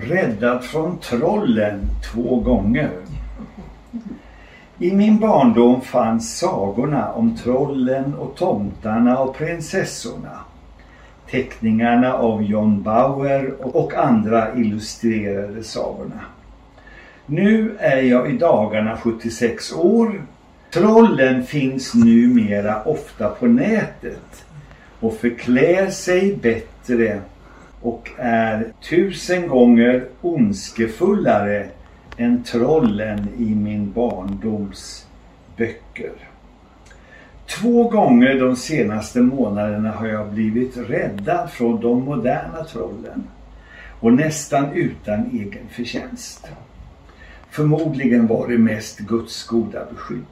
Räddad från trollen två gånger. I min barndom fanns sagorna om trollen och tomtarna och prinsessorna. Teckningarna av John Bauer och andra illustrerade sagorna. Nu är jag i dagarna 76 år. Trollen finns numera ofta på nätet och förklär sig bättre och är tusen gånger ondskefullare än trollen i min barndoms böcker. Två gånger de senaste månaderna har jag blivit räddad från de moderna trollen och nästan utan egen förtjänst. Förmodligen var det mest Guds goda beskydd.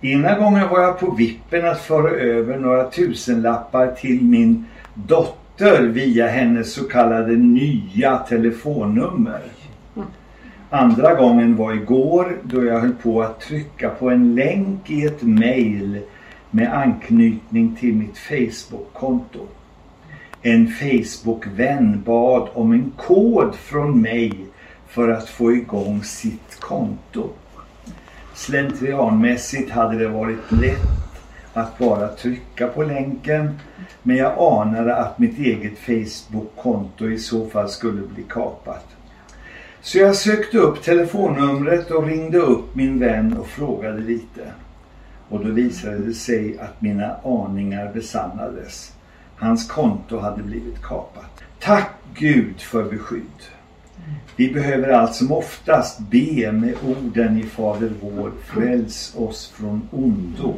Ena gången var jag på vippen att föra över några tusenlappar till min dotter via hennes så kallade nya telefonnummer. Andra gången var igår då jag höll på att trycka på en länk i ett mail med anknytning till mitt Facebook-konto. En Facebook-vän bad om en kod från mig för att få igång sitt konto. Slentrianmässigt hade det varit lätt att bara trycka på länken men jag anade att mitt eget Facebook-konto i så fall skulle bli kapat. Så jag sökte upp telefonnumret och ringde upp min vän och frågade lite. Och då visade det sig att mina aningar besannades. Hans konto hade blivit kapat. Tack Gud för beskydd. Vi behöver allt som oftast be med orden i Fader vår, fräls oss från ondo.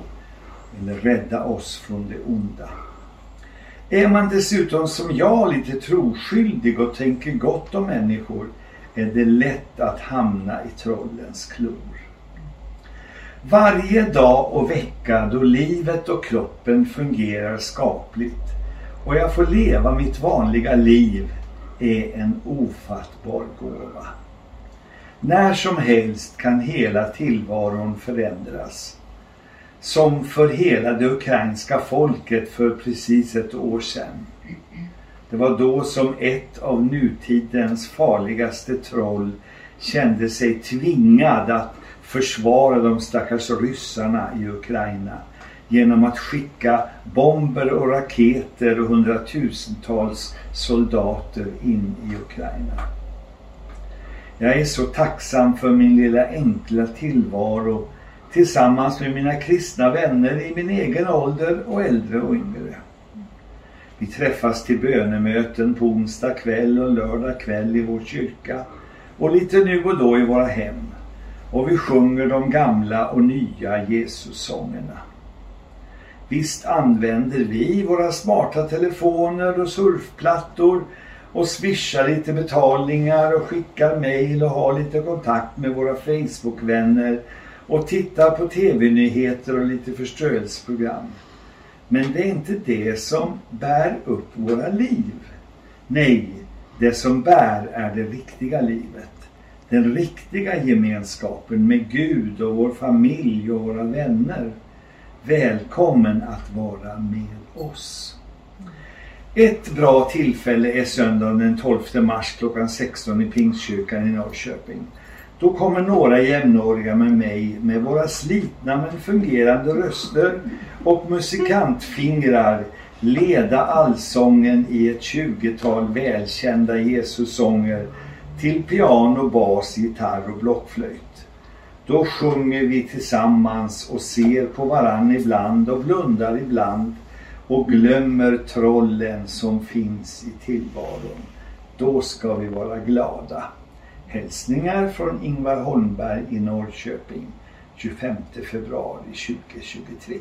Eller rädda oss från det onda. Är man dessutom som jag lite troskyldig och tänker gott om människor är det lätt att hamna i trollens klor. Varje dag och vecka då livet och kroppen fungerar skapligt och jag får leva mitt vanliga liv är en ofattbar gåva. När som helst kan hela tillvaron förändras. Som för hela det ukrainska folket för precis ett år sedan. Det var då som ett av nutidens farligaste troll kände sig tvingad att försvara de stackars ryssarna i Ukraina genom att skicka bomber och raketer och hundratusentals soldater in i Ukraina. Jag är så tacksam för min lilla enkla tillvaro tillsammans med mina kristna vänner i min egen ålder och äldre och yngre. Vi träffas till bönemöten på onsdag kväll och lördag kväll i vår kyrka och lite nu och då i våra hem. Och vi sjunger de gamla och nya Jesussångerna. Visst använder vi våra smarta telefoner och surfplattor och swishar lite betalningar och skickar mejl och har lite kontakt med våra Facebookvänner och tittar på tv-nyheter och lite förströelseprogram. Men det är inte det som bär upp våra liv. Nej, det som bär är det riktiga livet. Den riktiga gemenskapen med Gud och vår familj och våra vänner. Välkommen att vara med oss. Ett bra tillfälle är söndagen den 12 mars klockan 16 i Pingstkyrkan i Norrköping. Då kommer några jämnåriga med mig med våra slitna men fungerande röster och musikantfingrar leda allsången i ett tjugotal välkända Jesussånger till piano, bas, gitarr och blockflöjt. Då sjunger vi tillsammans och ser på varann ibland och blundar ibland och glömmer trollen som finns i tillvaron. Då ska vi vara glada. Hälsningar från Ingvar Holmberg i Norrköping 25 februari 2023.